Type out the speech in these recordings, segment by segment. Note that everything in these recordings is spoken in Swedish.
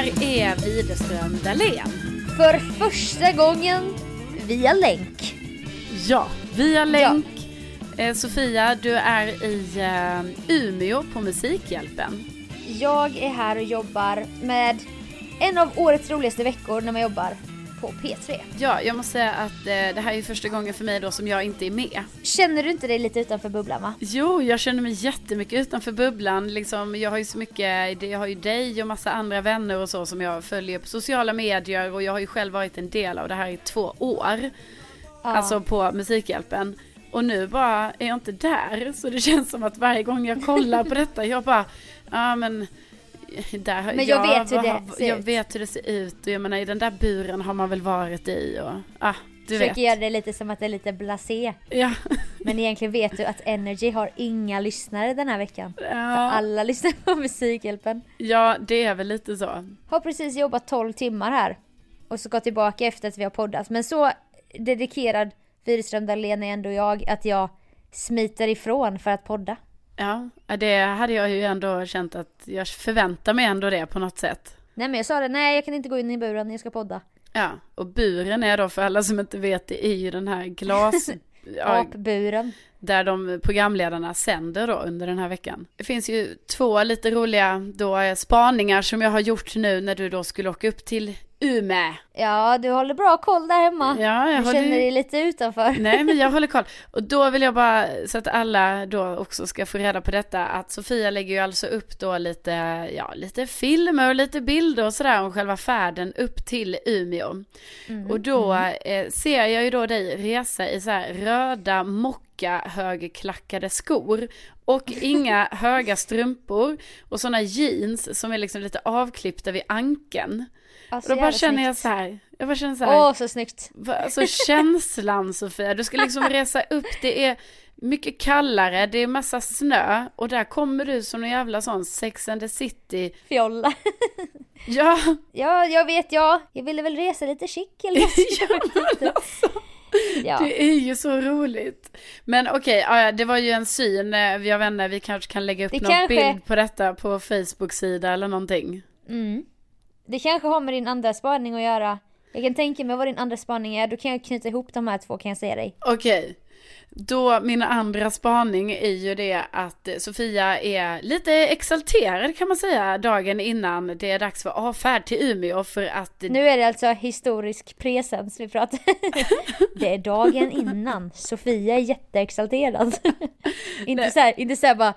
här är Widerström Dahlén. För första gången via länk. Ja, via länk. Eh, Sofia, du är i eh, Umeå på Musikhjälpen. Jag är här och jobbar med en av årets roligaste veckor när man jobbar på P3. Ja, jag måste säga att eh, det här är första gången för mig då som jag inte är med. Känner du inte dig lite utanför bubblan va? Jo, jag känner mig jättemycket utanför bubblan. Liksom, jag har ju så mycket, jag har ju dig och massa andra vänner och så som jag följer på sociala medier och jag har ju själv varit en del av det här i två år. Ja. Alltså på Musikhjälpen. Och nu bara är jag inte där. Så det känns som att varje gång jag kollar på detta, jag bara, ja men där, Men jag vet hur det vad- ser Jag ut. vet hur det ser ut och jag menar i den där buren har man väl varit i och, ah, du vet. Försöker göra det lite som att det är lite blasé. Ja. Men egentligen vet du att Energy har inga lyssnare den här veckan. Ja, Alla lyssnar på Musikhjälpen. ja, det är väl lite så. Har precis jobbat 12 timmar här. Och så gått tillbaka efter att vi har poddat. Men så dedikerad Widerström Dahlén är ändå jag att jag smiter ifrån för att podda. Ja, det hade jag ju ändå känt att jag förväntar mig ändå det på något sätt. Nej men jag sa det, nej jag kan inte gå in i buren, jag ska podda. Ja, och buren är då för alla som inte vet det är ju den här glas... Apburen. där de programledarna sänder då under den här veckan. Det finns ju två lite roliga då eh, spaningar som jag har gjort nu när du då skulle åka upp till Umeå. Ja du håller bra koll där hemma. Ja, jag du håller känner dig lite utanför. Nej men jag håller koll. Och då vill jag bara, så att alla då också ska få reda på detta, att Sofia lägger ju alltså upp då lite, ja lite filmer och lite bilder och sådär om själva färden upp till Umeå. och då eh, ser jag ju då dig resa i så här röda mocka högklackade skor och inga höga strumpor och sådana jeans som är liksom lite avklippta vid ankeln. Alltså, Och då bara känner jag snyggt. så här, jag bara känner så här. Åh så snyggt. Alltså känslan Sofia, du ska liksom resa upp, det är mycket kallare, det är massa snö och där kommer du som en jävla sån Sex and the City. Fjolla. Ja, Ja jag vet ja, jag ville väl resa lite chic eller. Jag vet inte. Ja. det är ju så roligt. Men okej, ja, ja, det var ju en syn, jag vet inte, vi kanske kan lägga upp Det någon kanske- bild på detta på Facebook-sida eller någonting. Mm. Det kanske har med din andra spaning att göra. Jag kan tänka mig vad din andra spaning är, då kan jag knyta ihop de här två kan jag säga dig. Okej, då min andra spaning är ju det att Sofia är lite exalterad kan man säga dagen innan det är dags för avfärd till Umeå för att Nu är det alltså historisk presens vi pratar. Det är dagen innan. Sofia är jätteexalterad. inte så här, inte så här bara,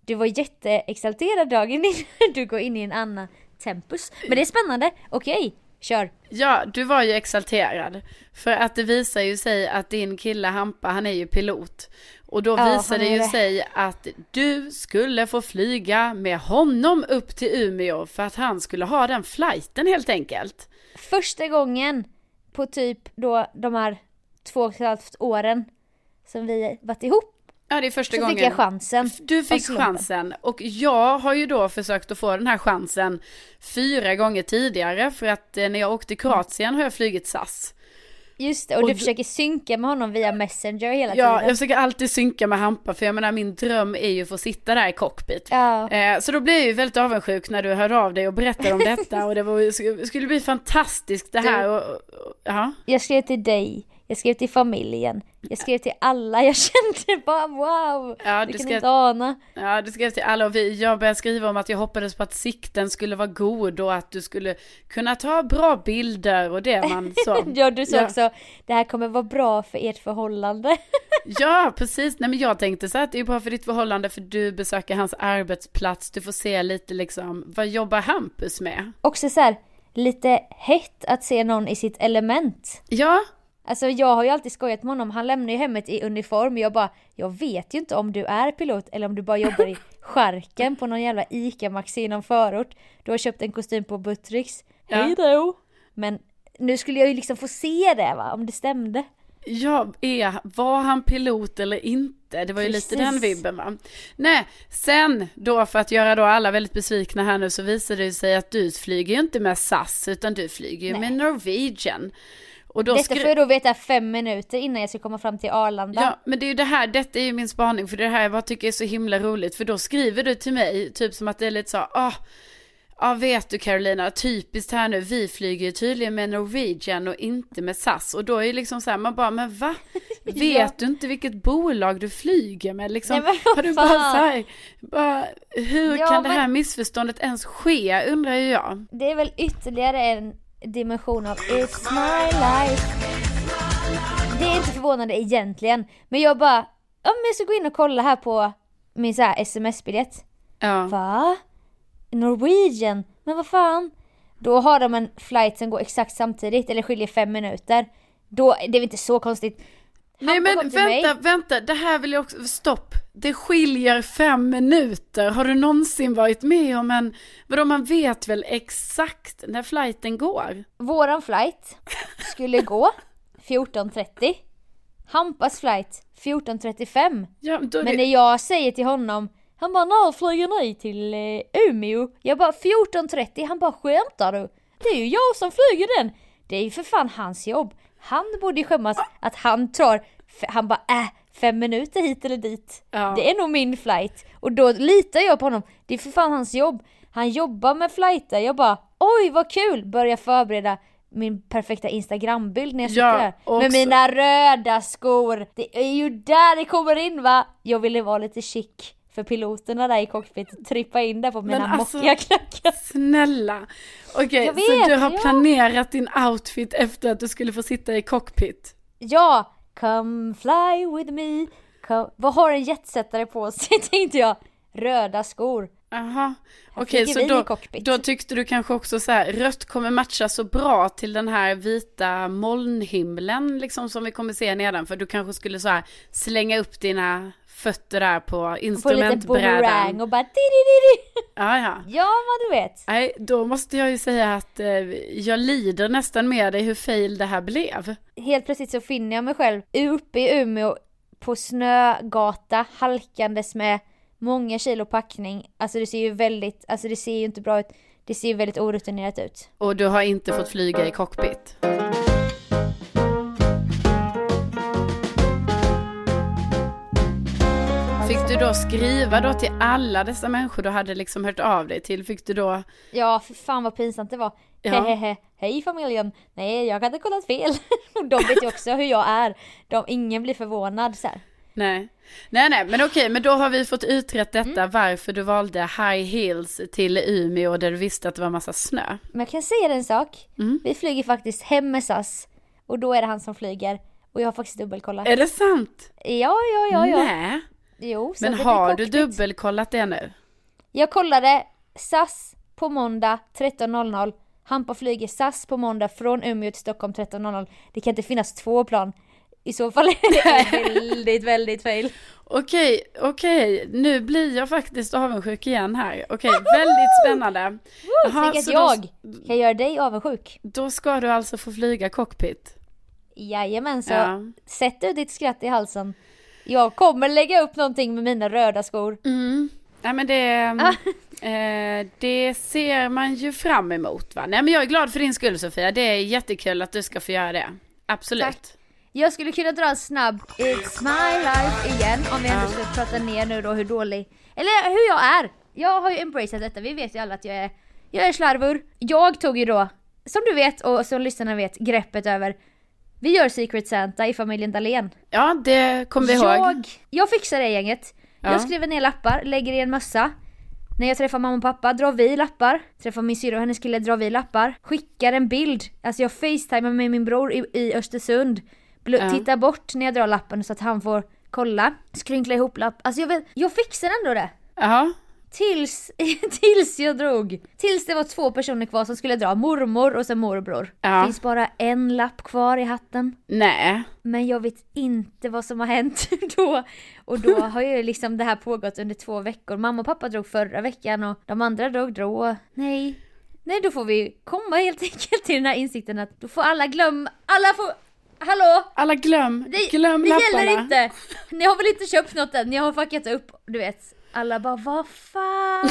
du var jätteexalterad dagen innan du går in i en annan tempus. Men det är spännande, okej, kör. Ja, du var ju exalterad. För att det visar ju sig att din kille Hampa, han är ju pilot. Och då Ja, visar det ju sig att du skulle få flyga med honom upp till Umeå för att han skulle ha den flighten helt enkelt. Första gången på typ då de här två och ett halvt åren som vi varit ihop Ja, det är första så gången. fick jag chansen. Du fick slumpen. chansen och jag har ju då försökt att få den här chansen fyra gånger tidigare för att eh, när jag åkte till Kroatien har jag flugit SAS. Just det, och, Och du du- försöker synka med honom via Messenger hela Ja, tiden. jag försöker alltid synka med Hampa för jag menar min dröm är ju att få sitta där i cockpit. Ja. Eh, Så då blev jag ju väldigt avundsjuk när du hörde av dig och berättade om detta och det var, skulle bli fantastiskt det här. Och, och, ja. Jag skrev till dig, jag skrev till familjen, jag skrev till alla, jag kände bara wow! Ja, du du kan ska- inte ana. ja, du skrev till alla och vi, jag började skriva om att jag hoppades på att sikten skulle vara god och att du skulle kunna ta bra bilder och det man så. Ja, du sa Ja. också, det här kommer vara bra för ert förhållande. Ja, precis. Nej, men jag tänkte så att det är bra för ditt förhållande för du besöker hans arbetsplats, du får se lite liksom, vad jobbar Hampus med? Också så här, lite hett att se någon i sitt element. Ja, Alltså jag har ju alltid skojat med honom, han lämnar ju hemmet i uniform jag bara, jag vet ju inte om du är pilot eller om du bara jobbar i skärken på någon jävla ICA Maxi i någon förort. Du har köpt en kostym på Buttricks. Ja. Hej då! Men nu skulle jag ju liksom få se det va, om det stämde. Ja, är, var han pilot eller inte? Det var ju lite den Precis. vibben va? Nej, sen då för att göra då alla väldigt besvikna här nu så visade det sig att du flyger ju inte med SAS utan du flyger ju Nej. med Norwegian. Och då Detta får jag då veta fem minuter innan jag ska komma fram till Arlanda. Ja, men det är ju det här, detta är ju min spaning, för det här jag bara tycker är så himla roligt, för då skriver du till mig, typ som att det är lite så, ah, Ja, vet du Carolina, typiskt här nu, vi flyger ju tydligen med Norwegian och inte med SAS. Och då är det liksom så här, man bara, men va? Vet Ja. du inte vilket bolag du flyger med liksom? Nej, men Har du bara så här, bara, hur Ja, kan det men- här missförståndet ens ske, undrar ju jag. Det är väl ytterligare en dimension av It's my life. Det är inte förvånande egentligen. Men jag bara, men jag ska gå in och kolla här på min så här sms-biljett. Ja. Va? Norwegian? Men vad fan? Då har de en flight som går exakt samtidigt, eller skiljer fem minuter. Då, det är väl inte så konstigt. Nej men till mig. vänta, vänta, det här vill jag också, stopp. Det skiljer fem minuter. Har du någonsin varit med om en, vadå man vet väl exakt när flighten går? Våran flight skulle gå 14.30. Hampas flight 14.35. Ja, Men det, när jag säger till honom, han bara när flyger ni till eh, Umeå? Jag bara 14.30, han bara skämtar du? Det är ju jag som flyger den! Det är ju för fan hans jobb. Han borde ju skämmas att han tar, han bara äh, fem minuter hit eller dit. Ja. Det är nog min flight. Och då litar jag på honom, det är för fan hans jobb. Han jobbar med flighter, jag bara oj vad kul! Börjar förbereda min perfekta instagrambild när jag sitter Ja, där. också- Med mina röda skor. Det är ju där det kommer in va? Jag ville vara lite chic för piloterna där i cockpit. Trippa in där på mina Men alltså- mockiga klackar. snälla. Okej, Jag så du har ja. planerat din outfit efter att du skulle få sitta i cockpit? Ja, come fly with me. Come. Vad har en jetsättare på sig tänkte jag. Röda skor. Här okej flyger så då, då tyckte du kanske också så här, rött kommer matcha så bra till den här vita molnhimlen liksom som vi kommer se nedan, för du kanske skulle så här slänga upp dina fötter där på På lite instrumentbrädan. och bara di-di-di-di. Ja, ja. Ja, vad du vet. Nej, då måste jag ju säga att eh, jag lider nästan med dig hur fail det här blev. Helt plötsligt så finner jag mig själv uppe i Umeå på snögata halkandes med många kilo packning. Alltså det ser ju väldigt, alltså det ser ju inte bra ut. Det ser ju väldigt orutinerat ut. Och du har inte fått flyga i cockpit. Fick du då skriva då till alla dessa människor du hade liksom hört av dig till? Fick du då? Ja, för fan vad pinsamt det var. Ja. Hehehe, hej familjen. Nej, jag hade kollat fel. Och de vet ju också hur jag är. De, ingen blir förvånad så här. Nej. Nej, nej, men okej, men då har vi fått utrett detta varför du valde high heels till Umeå där du visste att det var massa snö. Men jag kan säga en sak. Mm. Vi flyger faktiskt hem med SAS. Och då är det han som flyger. Och jag har faktiskt dubbelkollat. Är det sant? Ja, ja, ja, ja. Nej. Jo, Men har du dubbelkollat det nu? Jag kollade SAS på måndag 13.00. Hampa flyger SAS på måndag från Umeå till Stockholm 13.00. Det kan inte finnas två plan. I så fall är det väldigt, väldigt fel. Okej, okej, nu blir jag faktiskt avundsjuk igen här. Okej, väldigt spännande. Jaha, Tänk att jag Då, kan göra dig avundsjuk. då ska du alltså få flyga cockpit. Jajamän, så Ja. sätt du ditt skratt i halsen. Jag kommer lägga upp någonting med mina röda skor. Mm. Nej men det, eh, det ser man ju fram emot va. Nej men jag är glad för din skull Sofia. Det är jättekul att du ska få göra det. Absolut. Tack. Jag skulle kunna dra en snabb It's my life igen om vi ändå ska prata ner nu då hur dålig, eller hur jag är. Jag har ju embraceat detta, vi vet ju alla att jag är, jag är slarvur. Jag tog ju då, som du vet och som lyssnarna vet, greppet över vi gör Secret Santa i familjen Dahlén. Ja det kommer vi ihåg. Jag, jag fixar det gänget. Ja. Jag skriver ner lappar, lägger i en mössa. När jag träffar mamma och pappa drar vi lappar. Träffar min syrra och hennes kille drar vi lappar. Skickar en bild, alltså jag facetimar med min bror i, i Östersund. Ja. Tittar bort när jag drar lappen så att han får kolla. Skrynkla ihop lapp. Alltså jag vet, jag fixar ändå det. Jaha. Tills, tills jag drog. Tills det var två personer kvar som skulle dra. Mormor och sen morbror. Ja. Finns bara en lapp kvar i hatten. Nej. Men jag vet inte vad som har hänt då. Och då har ju liksom det här pågått under två veckor. Mamma och pappa drog förra veckan och de andra drog då. Nej. Nej, då får vi komma helt enkelt till den här insikten att då får alla glömma, alla får, hallå! Alla glöm, Det, glöm det lapparna. gäller inte! Ni har väl inte köpt något än? Ni har fuckat upp, du vet. Alla bara, vad fan?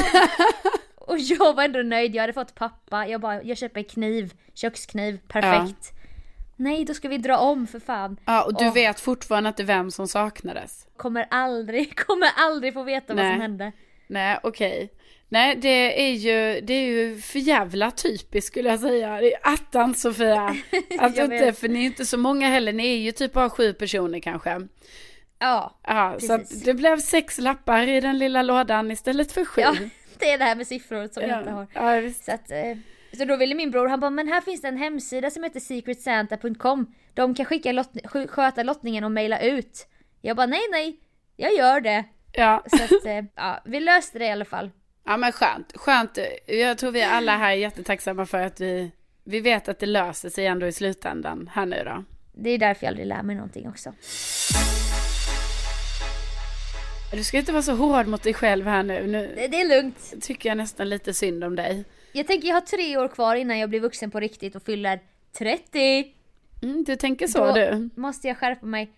och jag var ändå nöjd, jag hade fått pappa. Jag bara, jag köper kniv, kökskniv, perfekt. Nej, då ska vi dra om för fan. Ja och du Åh. vet fortfarande inte vem som saknades. Kommer aldrig, kommer aldrig få veta vad Nej. som hände. Nej, okej. Nej, det är ju, det är ju för jävla typiskt skulle jag säga. Det är attans Sofia. Jag inte, för ni är inte så många heller, ni är ju typ bara sju personer kanske. Ja, Ja, så Precis. att det blev sex lappar i den lilla lådan istället för sju. ja det är det här med siffror som jag inte ja. har. ja visst. Så att, eh, så då ville min bror, han bara men här finns det en hemsida som heter secretsanta.com. De kan skicka lott, sk- sköta lottningen och mejla ut. Jag bara nej nej, jag gör det. Ja. Så att, eh, ja, vi löste det i alla fall. Ja, men skönt. Skönt. Jag tror vi alla här är jättetacksamma för att vi, vi vet att det löser sig ändå i slutändan här nu då. Det är därför jag aldrig lär mig någonting också. Du ska inte vara så hård mot dig själv här nu. Nu Det, det är lugnt. tycker jag nästan lite synd om dig. Jag tänker jag har tre år kvar innan jag blir vuxen på riktigt och fyller 30. Mm, du tänker så Då du. måste jag skärpa mig.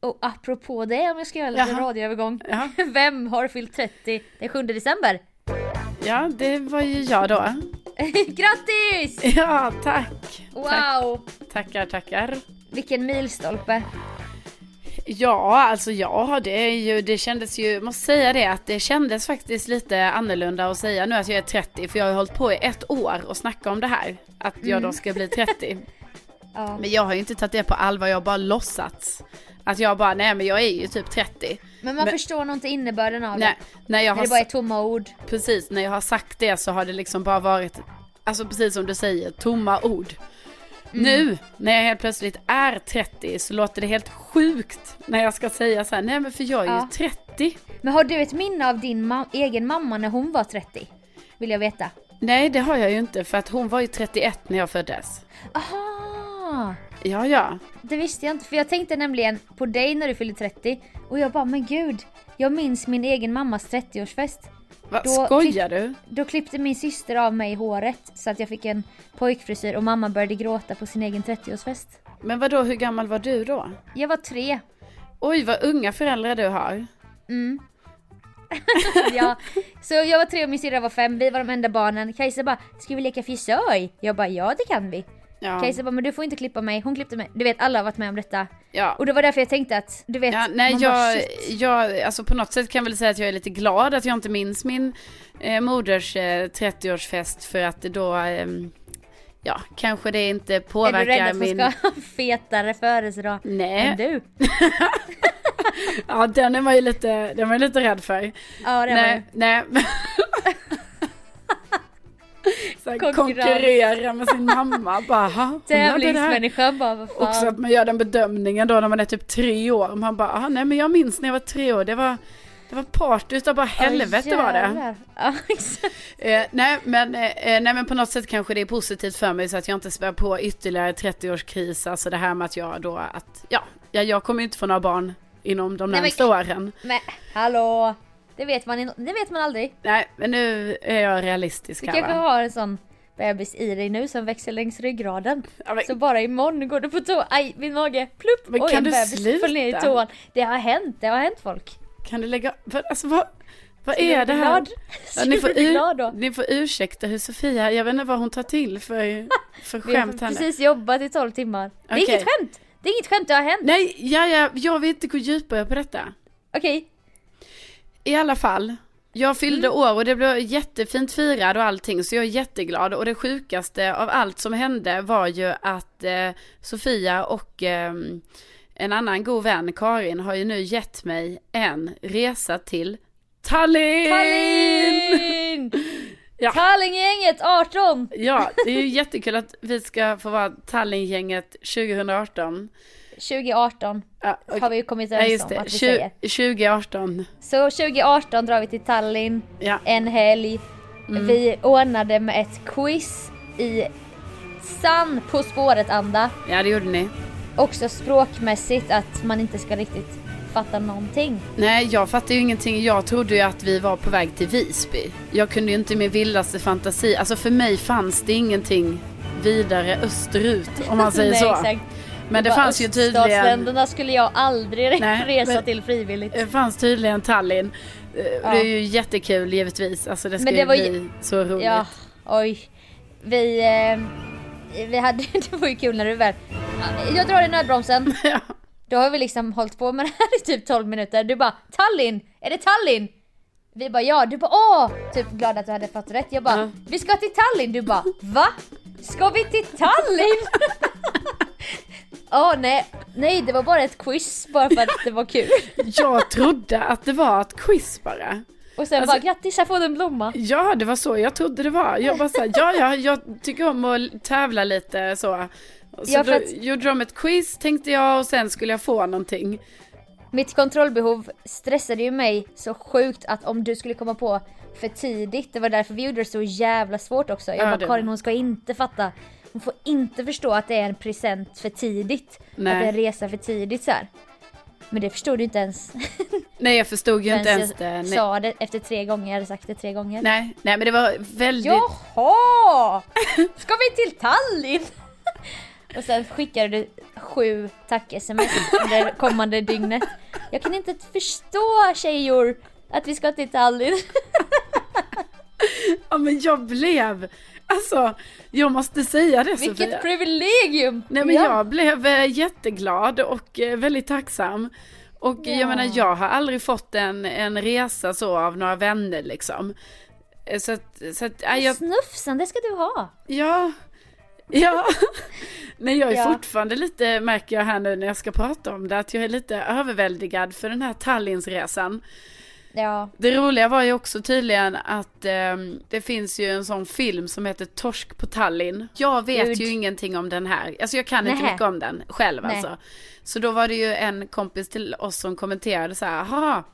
Och apropå det, om jag ska göra en liten Jaha. radioövergång. Ja. Vem har fyllt 30 den 7 december? Ja, det var ju jag då. Grattis! Ja, tack. Tack. Wow! Tackar, tackar. Vilken milstolpe. Ja, alltså ja, det är ju, det kändes ju, måste säga det, att det kändes faktiskt lite annorlunda att säga nu att jag är 30, för jag har ju hållit på i ett år och snacka om det här, att jag då ska bli 30. Ja. Men jag har ju inte tagit det på allvar, jag har bara låtsats. Att jag bara, nej men jag är ju typ 30. Men man Men- förstår nog inte innebörden av Nej, när jag det. har, Det bara är tomma ord. precis, när jag har sagt det så har det liksom bara varit, alltså precis som du säger, tomma ord. Mm. Nu, när jag helt plötsligt är 30 så låter det helt sjukt när jag ska säga så här, nej men för jag är Ja. ju 30. Men har du ett minne av din ma- egen mamma när hon var 30? Vill jag veta. Nej, det har jag ju inte för att hon var ju 31 när jag föddes. Aha! Ja, ja. Det visste jag inte, för jag tänkte nämligen på dig när du fyllde 30 och jag bara, men gud, jag minns min egen mammas 30-årsfest. Va, Då skojar du? Då klippte min syster av mig håret så att jag fick en pojkfrisyr och mamma började gråta på sin egen 30-årsfest. Men vad då, hur gammal var du då? Jag var tre. Oj, vad unga föräldrar du har. Mm. ja, så jag var tre och min syrra var fem, vi var de enda barnen. Kajsa bara, ska vi leka frisör? Jag bara, ja det kan vi. Ja, Kajsa bara, men du får inte klippa mig. Hon klippte mig. Du vet, alla har varit med om detta. ja. Och det var därför jag tänkte att, du vet, Ja, nej, man bara, jag, jag, alltså på något sätt kan jag väl säga att jag är lite glad att jag inte minns min eh, moders eh, 30-årsfest för att då, ehm, ja, kanske det inte Är påverkar du rädd att hon min... ska ha fetare födelsedag än Nej, du? ja den är man ju lite, den var jag lite rädd för. Ja, det var nej, nej. Konkurrens. konkurrera med sin mamma. Bara. Tävlingsmänniskan bara, vad fan. Också att man gör den bedömningen då när man är typ tre år. Man bara, ah, nej men jag minns när jag var tre år. Det var, det var party utav bara helvete var det. Ja. Eh, nej, men, eh, nej men på något sätt kanske det är positivt för mig så att jag inte spär på ytterligare 30-årskris. Alltså det här med att jag då att, ja, jag, jag kommer ju inte få några barn inom de närmsta åren. Men hallå, det vet man, det vet man aldrig. Nej, men nu är jag realistisk Du här kanske va? har en sån bebis i dig nu som växer längs ryggraden. Ja, men, Så bara imorgon går du på toa, aj min mage, plupp! Men Oj kan en du bebis sluta? föll ner i toan. Det har hänt, det har hänt folk. kan du lägga, vad, alltså vad, vad är du det här? glad? Ja, ni, du får ur, ni får ursäkta hur Sofia, jag vet inte vad hon tar till för, för Vi har skämt här nu. precis jobbat i 12 timmar. Det är Okej. inget skämt! Det är inget skämt, det har hänt. Nej, ja, ja, jag vill inte gå djupare på detta. Okej, I alla fall, jag fyllde Mm. år och det blev jättefint firad och allting så jag är jätteglad och det sjukaste av allt som hände var ju att eh, Sofia och eh, en annan god vän, Karin, har ju nu gett mig en resa till Tallinn! Tallinn! Ja. Tallinggänget 18! Ja, det är ju jättekul att vi ska få vara Tallinngänget 2018. 2018 Ja, och- har vi ju kommit överens om att vi säger. 2018. Så 2018 drar vi till Tallinn Ja, en helg. Mm. Vi ordnade med ett quiz i sann På spåret-anda. ja det gjorde ni. Också språkmässigt att man inte ska riktigt fatta någonting. Nej, jag fattade ju ingenting. Jag trodde ju att vi var på väg till Visby. Jag kunde ju inte min vildaste fantasi, alltså för mig fanns det ingenting vidare österut om man säger Nej, så. exakt. Men det Bara fanns ju tydligen, Öststatsländerna skulle jag aldrig Nej, resa till frivilligt. det fanns tydligen Tallinn. Eh, Ja. Det är ju jättekul givetvis, alltså det ska Men det ju var bli så roligt. Ja, oj. Vi, eh, vi hade, det var ju kul när du väl... Jag drar i nödbromsen. Ja. Då har vi liksom hållit på med det här i typ 12 minuter. Du bara Tallinn! Är det Tallinn? Vi bara ja, du bara åh! Typ glad att du hade fått rätt. Jag bara Ja. vi ska till Tallinn. Du bara va? Ska vi till Tallinn? Åh nej, nej det var bara ett quiz bara för att det var kul. Jag trodde att det var ett quiz bara. Och sen Alltså- bara grattis, här får du en blomma. Ja, det var så jag trodde det var. Jag bara såhär, ja, ja, jag tycker om att tävla lite så. Så Ja, då att- gjorde de ett quiz tänkte jag och sen skulle jag få någonting. Mitt kontrollbehov stressade ju mig så sjukt att om du skulle komma på för tidigt, det var därför vi gjorde det så jävla svårt också. Jag Ja, bara det Karin hon ska inte fatta, hon får inte förstå att det är en present för tidigt. Nej. Att det är en resa för tidigt så här. Men det förstod du inte ens Nej, jag förstod ju inte ens det. jag sa det efter tre gånger, jag hade sagt det tre gånger. Nej, nej, men det var väldigt... Jaha! Ska vi till Tallinn? Och sen skickade du sju tack-sms under kommande dygnet. Jag kan inte förstå tjejor att vi ska till Tallinn. Ja, men jag blev... Alltså, jag måste säga det Sofia. Vilket privilegium! Nej men Ja. jag blev eh, jätteglad och eh, väldigt tacksam. Och Ja. jag menar jag har aldrig fått en, en resa så av några vänner liksom. Eh, Så att, så att ja, jag, Snufsan, det ska du ha. ja, ja. Nej jag är Ja. fortfarande lite, märker jag här nu när jag ska prata om det, att jag är lite överväldigad för den här Tallinsresan. Ja, Det roliga var ju också tydligen att ehm, det finns ju en sån film som heter Torsk på Tallinn. Jag vet Gud. ju ingenting om den här. Alltså jag kan inte Nähä. mycket om den själv Nej. alltså. Så då var det ju en kompis till oss som kommenterade så här, haha.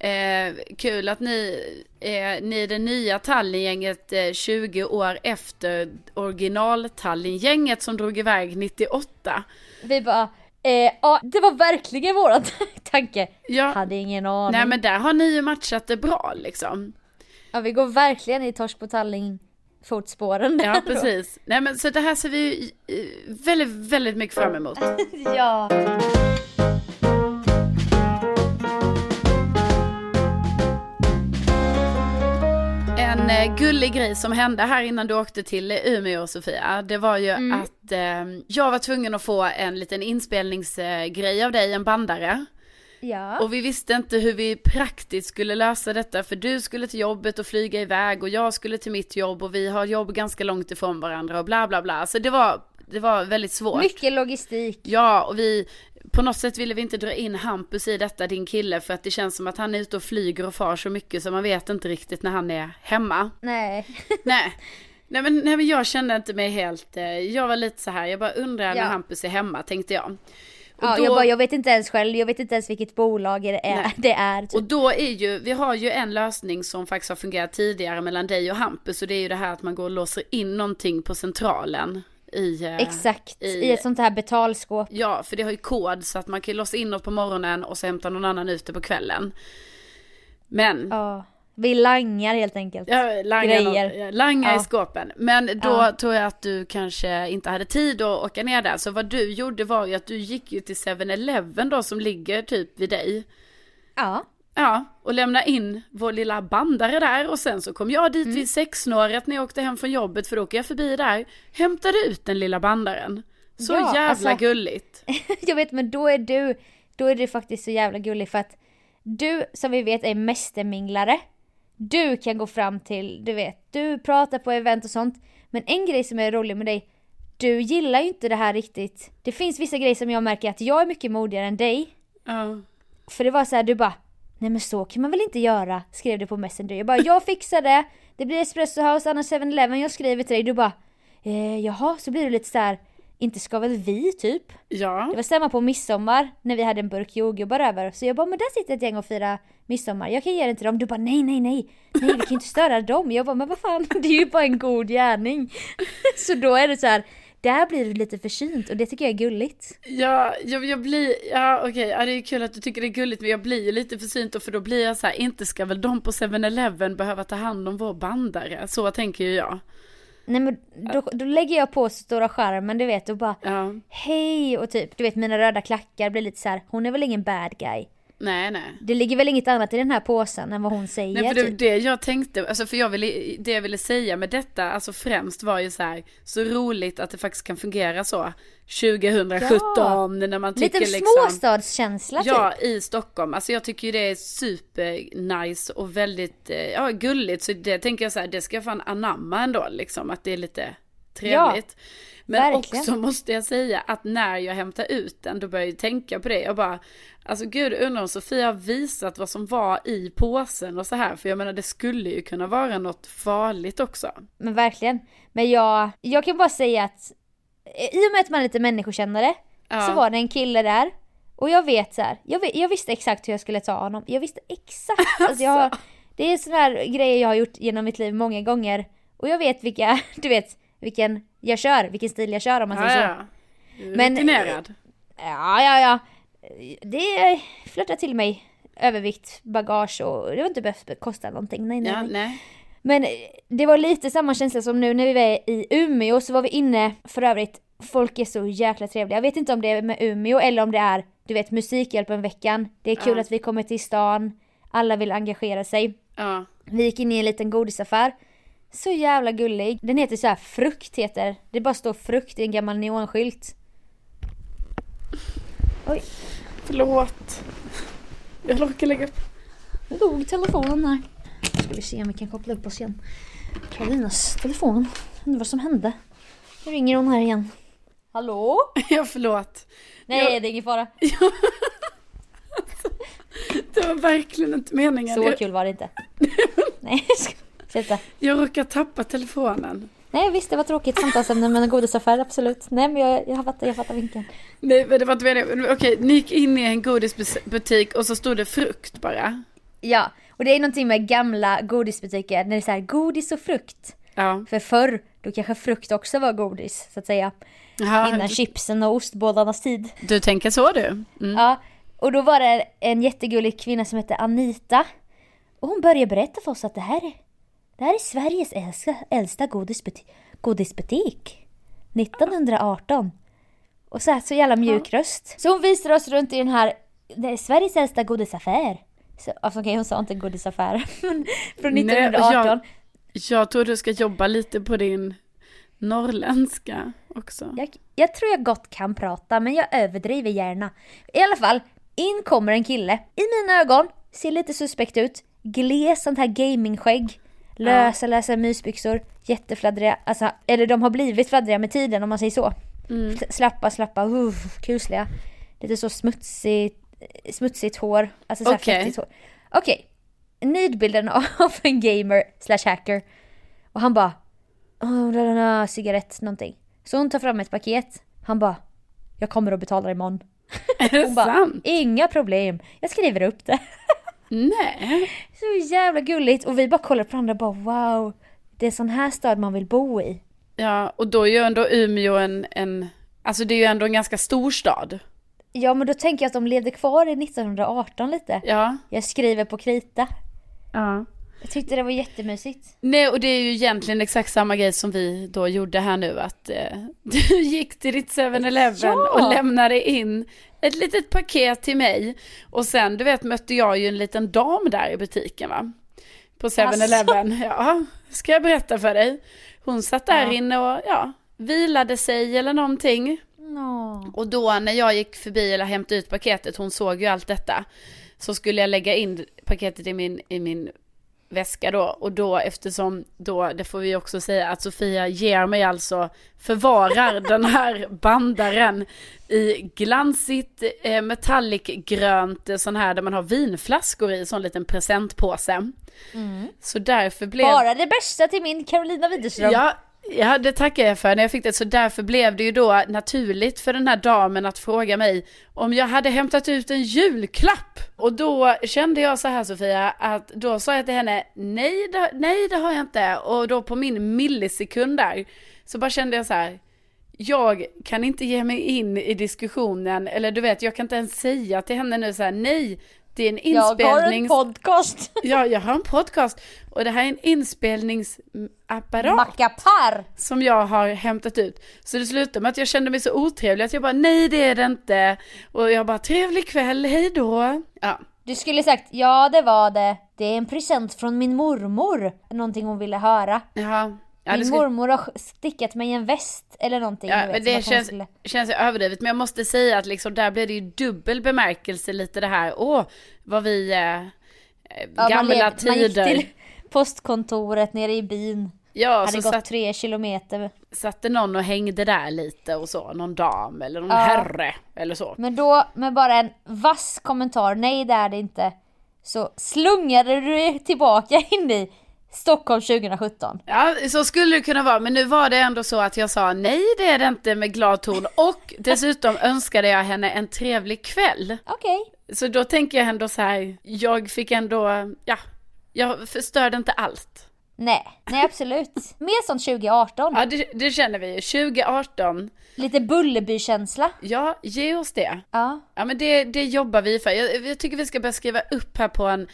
Eh, kul att ni, eh, ni är det nya Tallinn-gänget eh, 20 år efter original-Tallinn-gänget som drog iväg 98. vi bara, eh, ja det var verkligen våran tanke. Ja, Hade ingen aning. nej men där har ni ju matchat det bra liksom. Ja vi går verkligen i Torsk på Tallinn fotspåren. Ja, precis. Nej, men så det här ser vi ju väldigt, väldigt mycket fram emot. ja. En eh, gullig grej som hände här innan du åkte till Umeå, Sofia, det var ju Mm. att eh, jag var tvungen att få en liten inspelningsgrej av dig, en bandare. Ja. Och vi visste inte hur vi praktiskt skulle lösa detta, för du skulle till jobbet och flyga iväg och jag skulle till mitt jobb och vi har jobb ganska långt ifrån varandra och bla bla bla. Så det var, det var väldigt svårt. Mycket logistik. Ja, och vi, på något sätt ville vi inte dra in Hampus i detta, din kille, för att det känns som att han är ute och flyger och far så mycket så man vet inte riktigt när han är hemma. Nej. nej. Nej men, nej men jag kände inte mig helt, eh, jag var lite så här, jag bara undrar när Ja. Hampus är hemma tänkte jag. Och, Ja, då, jag, bara, jag vet inte ens själv, jag vet inte ens vilket bolag det är. Nej. Det är typ. och då är ju, vi har ju en lösning som faktiskt har fungerat tidigare mellan dig och Hampus och det är ju det här att man går och låser in någonting på centralen i... eh, Exakt, i- i ett sånt här betalskåp. Ja, för det har ju kod så att man kan låsa in något på morgonen och så hämtar någon annan ut det på kvällen. Men, Ja. Vi langar helt enkelt. ja, langa, Grejer. någon- langa i Ja. skåpen. Men då Ja. tror jag att du kanske inte hade tid att åka ner där. Så vad du gjorde var ju att du gick ju till 7-Eleven då som ligger typ vid dig. Ja. Ja, och lämna in vår lilla bandare där och sen så kom jag dit Mm. vid sexsnåret när jag åkte hem från jobbet för då åker jag förbi där, hämtade ut den lilla bandaren. Så Ja, jävla alltså- gulligt. jag vet men då är du, då är du faktiskt så jävla gullig för att du som vi vet är mästerminglare. Du kan gå fram till, du vet, du pratar på event och sånt. Men en grej som är rolig med dig, du gillar ju inte det här riktigt. Det finns vissa grejer som jag märker att jag är mycket modigare än dig. Ja. För det var så här, du bara Nej men så kan man väl inte göra? Skrev du på Messenger. Jag bara jag fixar det. Det blir Espresso House, annars 7-Eleven. Jag skriver till dig. Du bara eh, jaha, så blir du lite så här. Inte ska väl vi typ? Ja. Det var stämma på midsommar när vi hade en burk jordgubbar över. Så jag bara men där sitter ett gäng och firar midsommar. Jag kan ge den till dem. Du bara nej nej nej. Nej vi kan inte störa dem. Jag bara men vad fan det är ju bara en god gärning. så då är det så här. Där blir du lite försynt och det tycker jag är gulligt. Ja, jag, jag blir, ja okej, ja, det är kul att du tycker det är gulligt men jag blir ju lite försynt och för då blir jag så här, inte ska väl de på 7-Eleven behöva ta hand om vår bandare, så tänker ju jag. Nej men då, då lägger jag på stora skärmen du vet och bara Ja, hej och typ du vet mina röda klackar blir lite så här. hon är väl ingen bad guy. Nej, nej. Det ligger väl inget annat i den här påsen än vad hon säger. Nej, för det, typ. det jag tänkte, alltså för jag ville, det jag ville säga med detta, alltså främst var ju så här, så roligt att det faktiskt kan fungera så 2017 när man tycker Lite liksom småstadskänsla Ja, typ. i Stockholm. Alltså jag tycker ju det är super nice och väldigt, eh, ja gulligt. Så det tänker jag så här, det ska jag fan anamma ändå liksom, att det är lite trevligt. Men verkligen. också måste jag säga att när jag hämtar ut den, då börjar jag tänka på det. Jag bara, alltså gud undrar om Sofia har visat vad som var i påsen och så här. För jag menar det skulle ju kunna vara något farligt också. Men verkligen. Men jag, jag kan bara säga att eh, i och med att man är lite människokännare Ja. så var det en kille där och jag vet så här, jag, vet, jag visste exakt hur jag skulle ta honom. Jag visste exakt. Alltså jag har, det är sådana här grejer jag har gjort genom mitt liv många gånger och jag vet vilka, du vet, vilken jag kör, vilken stil jag kör om man Ja, säger så. ja. Men- Rutinerad. Ja, ja, ja. Det flörtar till mig övervikt, bagage och det har inte behövt kosta någonting. Nej, nej, Ja, nej. Men det var lite samma känsla som nu när vi var i Umeå så var vi inne, för övrigt, folk är så jäkla trevliga. Jag vet inte om det är med Umeå eller om det är, du vet, Musikhjälpen-veckan. Det är kul Ja. att vi kommer till stan, alla vill engagera sig. Ja. Vi gick in i en liten godisaffär. Så jävla gullig. Den heter så här frukt heter. Det bara står frukt i en gammal neonskylt. Oj, Förlåt. Jag råkar lägga upp. nu dog telefonen här. Ska vi se om vi kan koppla upp oss igen. Karolinas telefon. Undrar vad som hände. Nu ringer hon här igen. Hallå? Ja, förlåt. Nej, Jag- det är ingen fara. Det var verkligen inte meningen. Så Jag, kul var det inte. Nej, sluta. jag råkar tappa telefonen. Nej, visst det var tråkigt samtalsämne men en godisaffär, absolut. Nej, men jag, jag fattar, jag fattar vinkeln. Nej, men det var inte meningen. Okej, ni gick in i en godisbutik och så stod det frukt bara. Ja, och det är någonting med gamla godisbutiker när det är så här godis och frukt. Ja. För förr, då kanske frukt också var godis, så att säga. Jaha, Innan chipsen och ostbålarnas tid. du tänker så du? Mm. Ja, och då var det en jättegullig kvinna som hette Anita. Och hon började berätta för oss att det här är, det här är Sveriges äldsta, äldsta godisbutik, godisbutik. 1918. Och så här, så jävla mjuk röst. Så hon visade oss runt i den här, det är Sveriges äldsta godisaffär. Så, alltså okej hon sa inte godisaffär, men från Nej, 1918. jag- Jag tror du ska jobba lite på din norrländska också. Jag, jag tror jag gott kan prata, men jag överdriver gärna. I alla fall, in kommer en kille. I mina ögon, ser lite suspekt ut. Gles sånt här gamingskägg. Lösa, lösa mysbyxor. Jättefladdriga, alltså, eller de har blivit fladdriga med tiden om man säger så. Mm. Slappa, slappa, uh, kusliga. Lite så smutsigt, smutsigt hår. Alltså så här Okej. fettigt hår. Okej. Nidbilden av en gamer slash hacker. Och han bara oh, la, la, la, cigarett någonting. Så hon tar fram ett paket. Han bara jag kommer att betala imorgon. Är det Hon bara sant? inga problem. Jag skriver upp det. Nej. Så jävla gulligt. Och vi bara kollar på varandra och bara wow. Det är sån här stad man vill bo i. Ja, och då är ju ändå Umeå en, en, alltså det är ju ändå en ganska stor stad. Ja men då tänker jag att de levde kvar i 1918 lite. Ja. Jag skriver på krita. Ja. Jag tyckte det var jättemysigt. Nej, och det är ju egentligen exakt samma grej som vi då gjorde här nu, att eh, du gick till ditt 7-Eleven Ja. och lämnade in ett litet paket till mig. Och sen, du vet, mötte jag ju en liten dam där i butiken va? På 7-Eleven. Ja, ska jag berätta för dig. Hon satt där Ja. inne och, ja, vilade sig eller någonting. Nå. Och då när jag gick förbi eller hämtade ut paketet, hon såg ju allt detta. Så skulle jag lägga in paketet i min, i min väska då. Och då eftersom då, det får vi också säga, att Sofia ger mig alltså, förvarar den här bandaren i glansigt eh, metallic grönt, eh, sån här där man har vinflaskor i, sån liten presentpåse. Så därför blev... Bara det bästa till min Carolina Widerström. Ja, ja, det tackar jag för när jag fick det. Så därför blev det ju då naturligt för den här damen att fråga mig om jag hade hämtat ut en julklapp. Och då kände jag så här Sofia, att då sa jag till henne, nej det, nej det har jag inte. Och då på min millisekund där, så bara kände jag så här, jag kan inte ge mig in i diskussionen, eller du vet, jag kan inte ens säga till henne nu så här, nej, det är en inspelnings... Jag har en podcast. Ja, jag har en podcast. Och det här är en inspelningsapparat. Mackapär. Som jag har hämtat ut. Så det slutade med att jag kände mig så otrevlig att jag bara, nej det är det inte. Och jag bara, trevlig kväll, hej då. Ja. Du skulle sagt, ja det var det. Det är en present från min mormor. Någonting hon ville höra. Ja. Ja, Min skulle... mormor har stickat mig en väst eller någonting. Ja, vet, men det känns, skulle... känns överdrivet. Men jag måste säga att liksom där blev det ju dubbel bemärkelse lite det här. Åh, vad vi... Eh, ja, gamla man tider. Man gick till postkontoret nere i byn. Ja, hade gått satt, tre kilometer. Satte någon och hängde där lite och så, någon dam eller någon ja. herre eller så. Men då med bara en vass kommentar, nej det är det inte. Så slungade du tillbaka in i Stockholm 2017. Ja, så skulle det kunna vara. Men nu var det ändå så att jag sa nej, det är det inte med glad ton. Och dessutom önskade jag henne en trevlig kväll. Okej. Okay. Så då tänker jag ändå så här, jag fick ändå, ja, jag förstörde inte allt. Nej, nej absolut. Mer sånt 2018. Ja, det, det känner vi 2018. Lite Bullerby-känsla. Ja, ge oss det. Ja. Ja, men det, det jobbar vi för. Jag, jag tycker vi ska börja skriva upp här på en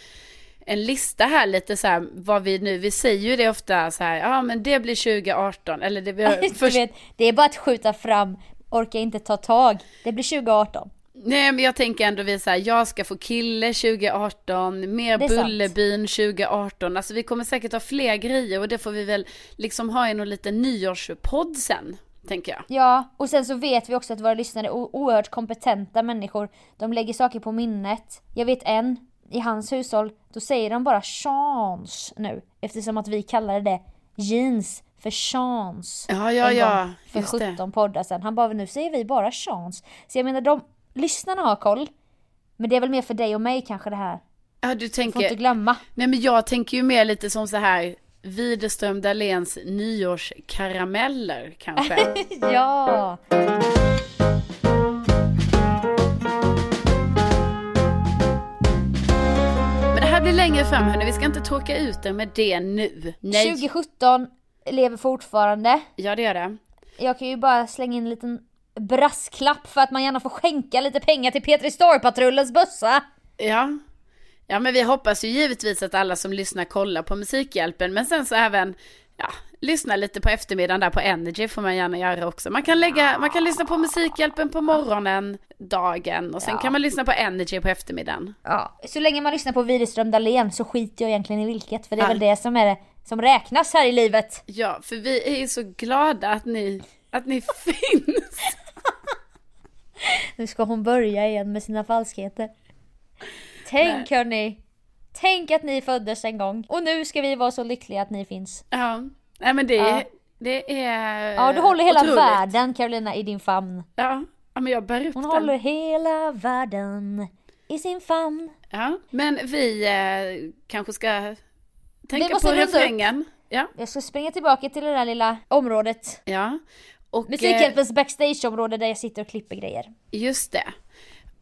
en lista här lite så här vad vi nu, vi säger ju det ofta så här, ja men det blir 2018 eller det blir först... vet, det är bara att skjuta fram, orkar inte ta tag, det blir 2018. Nej men jag tänker ändå vi säger jag ska få kille 2018, mer Bullerbyn 2018, alltså vi kommer säkert ha fler grejer och det får vi väl liksom ha i någon liten nyårspodd sen. Tänker jag. Ja, och sen så vet vi också att våra lyssnare är oerhört kompetenta människor. De lägger saker på minnet. Jag vet en i hans hushåll, då säger de bara chans nu. Eftersom att vi kallade det jeans för chans. Ja, ja, ja. För 17 det. poddar sen. Han bara, nu säger vi bara chans. Så jag menar, de lyssnarna har koll. Men det är väl mer för dig och mig kanske det här. Ja, du tänker. Får inte glömma. Nej, men jag tänker ju mer lite som så här. Widerström Dahléns nyårskarameller kanske. ja. Blir längre fram hörni, vi ska inte tråka ut er med det nu. Nej. 2017 lever fortfarande. Ja det gör det. Jag kan ju bara slänga in en liten brasklapp för att man gärna får skänka lite pengar till Petri Star-patrullens bössa. Ja. Ja men vi hoppas ju givetvis att alla som lyssnar kollar på Musikhjälpen men sen så även ja, lyssna lite på eftermiddagen där på Energy får man gärna göra också. Man kan lägga, man kan lyssna på Musikhjälpen på morgonen, dagen och sen ja. kan man lyssna på Energy på eftermiddagen. Ja, så länge man lyssnar på Widerström Dahlén så skiter jag egentligen i vilket för det är ja. väl det som är det som räknas här i livet. Ja, för vi är så glada att ni, att ni finns. nu ska hon börja igen med sina falskheter. Tänk Nej. hörni, Tänk att ni föddes en gång och nu ska vi vara så lyckliga att ni finns. Ja, nej men det, ja. det är Ja, du håller hela otroligt. världen Carolina i din famn. Ja, ja men jag bär upp Hon den. håller hela världen i sin famn. Ja, men vi eh, kanske ska tänka på refrängen. Ja. Jag ska springa tillbaka till det där lilla området. Ja. Och, Musikhjälpens eh, backstageområde där jag sitter och klipper grejer. Just det.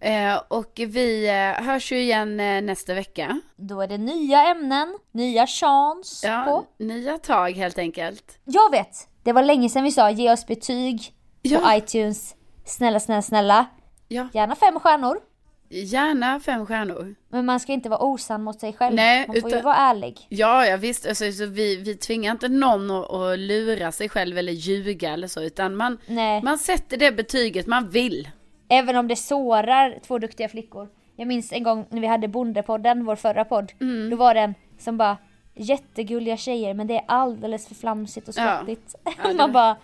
Eh, och vi eh, hörs ju igen eh, nästa vecka. Då är det nya ämnen, nya chans ja, på. nya tag helt enkelt. Jag vet! Det var länge sedan vi sa ge oss betyg ja. på iTunes. Snälla, snälla, snälla. Ja. Gärna fem stjärnor. Gärna fem stjärnor. Men man ska inte vara osann mot sig själv. Nej, man får utan, ju vara ärlig. Ja, ja visst. Alltså, så vi, vi tvingar inte någon att, att lura sig själv eller ljuga eller så. Utan man, man sätter det betyget man vill. Även om det sårar två duktiga flickor. Jag minns en gång när vi hade Bondepodden, vår förra podd. Mm. Då var det en som bara Jättegulliga tjejer men det är alldeles för flamsigt och skrattigt. Ja. Ja, Man bara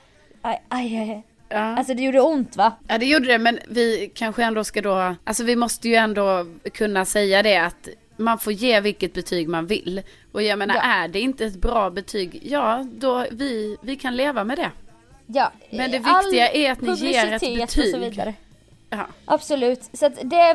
aj, aj, aj. Ja. Alltså det gjorde ont va? Ja det gjorde det men vi kanske ändå ska då, alltså vi måste ju ändå kunna säga det att man får ge vilket betyg man vill. Och jag menar ja. är det inte ett bra betyg, ja då vi, vi kan leva med det. Ja, men det viktiga är att ni ger ett betyg. Och så vidare. Ja. Absolut. Så att det, är,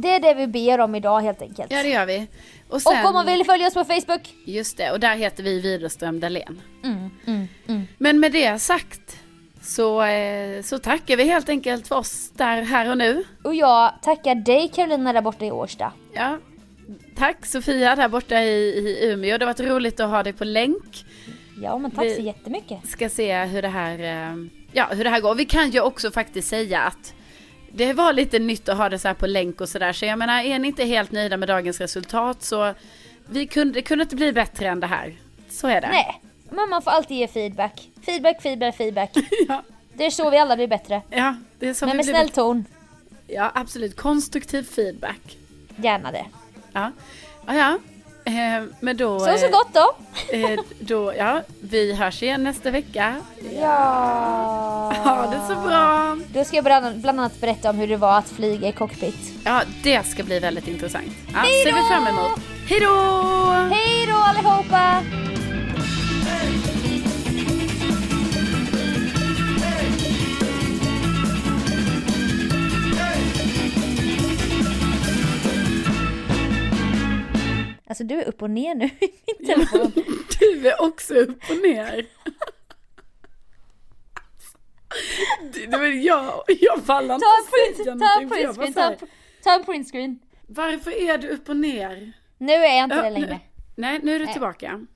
det är det vi ber om idag helt enkelt. Ja det gör vi. Och, sen, och om man vill följa oss på Facebook. Just det, och där heter vi Widerström Dahlén. Mm, mm, mm. Men med det sagt så, eh, så tackar vi helt enkelt för oss där här och nu. Och jag tackar dig Carolina där borta i Årsta. Ja, tack Sofia där borta i, i Umeå. Det har varit roligt att ha dig på länk. Ja men tack vi så jättemycket. ska se hur det här, eh, ja, hur det här går. Vi kan ju också faktiskt säga att det var lite nytt att ha det så här på länk och sådär. Så jag menar, är ni inte helt nöjda med dagens resultat så vi kunde, det kunde inte bli bättre än det här. Så är det. Nej, men man får alltid ge feedback. Feedback, feedback, feedback. Ja, Det är så vi alla blir bättre. ja det är så Men vi med blir snäll bättre. ton. Ja, absolut. Konstruktiv feedback. Gärna det. Ja, ja. ja. Eh, men då... Så så eh, gott då. Eh, då, ja, vi hörs igen nästa vecka. Ja. Ha det så bra! Då ska jag bland annat berätta om hur det var att flyga i cockpit. Ja, det ska bli väldigt intressant. Ja, Hej ser vi då! fram emot. Hej då! Hej då allihopa! Alltså du är upp och ner nu i min telefon. Du är också upp och ner. Det, var jag, jag pallar inte Ta en att säga ta en någonting, printscreen, bara ta, en- ta en printscreen. Varför är du upp och ner? Nu är jag inte Ja, det nu- längre. Nej, nu är du Nej. tillbaka.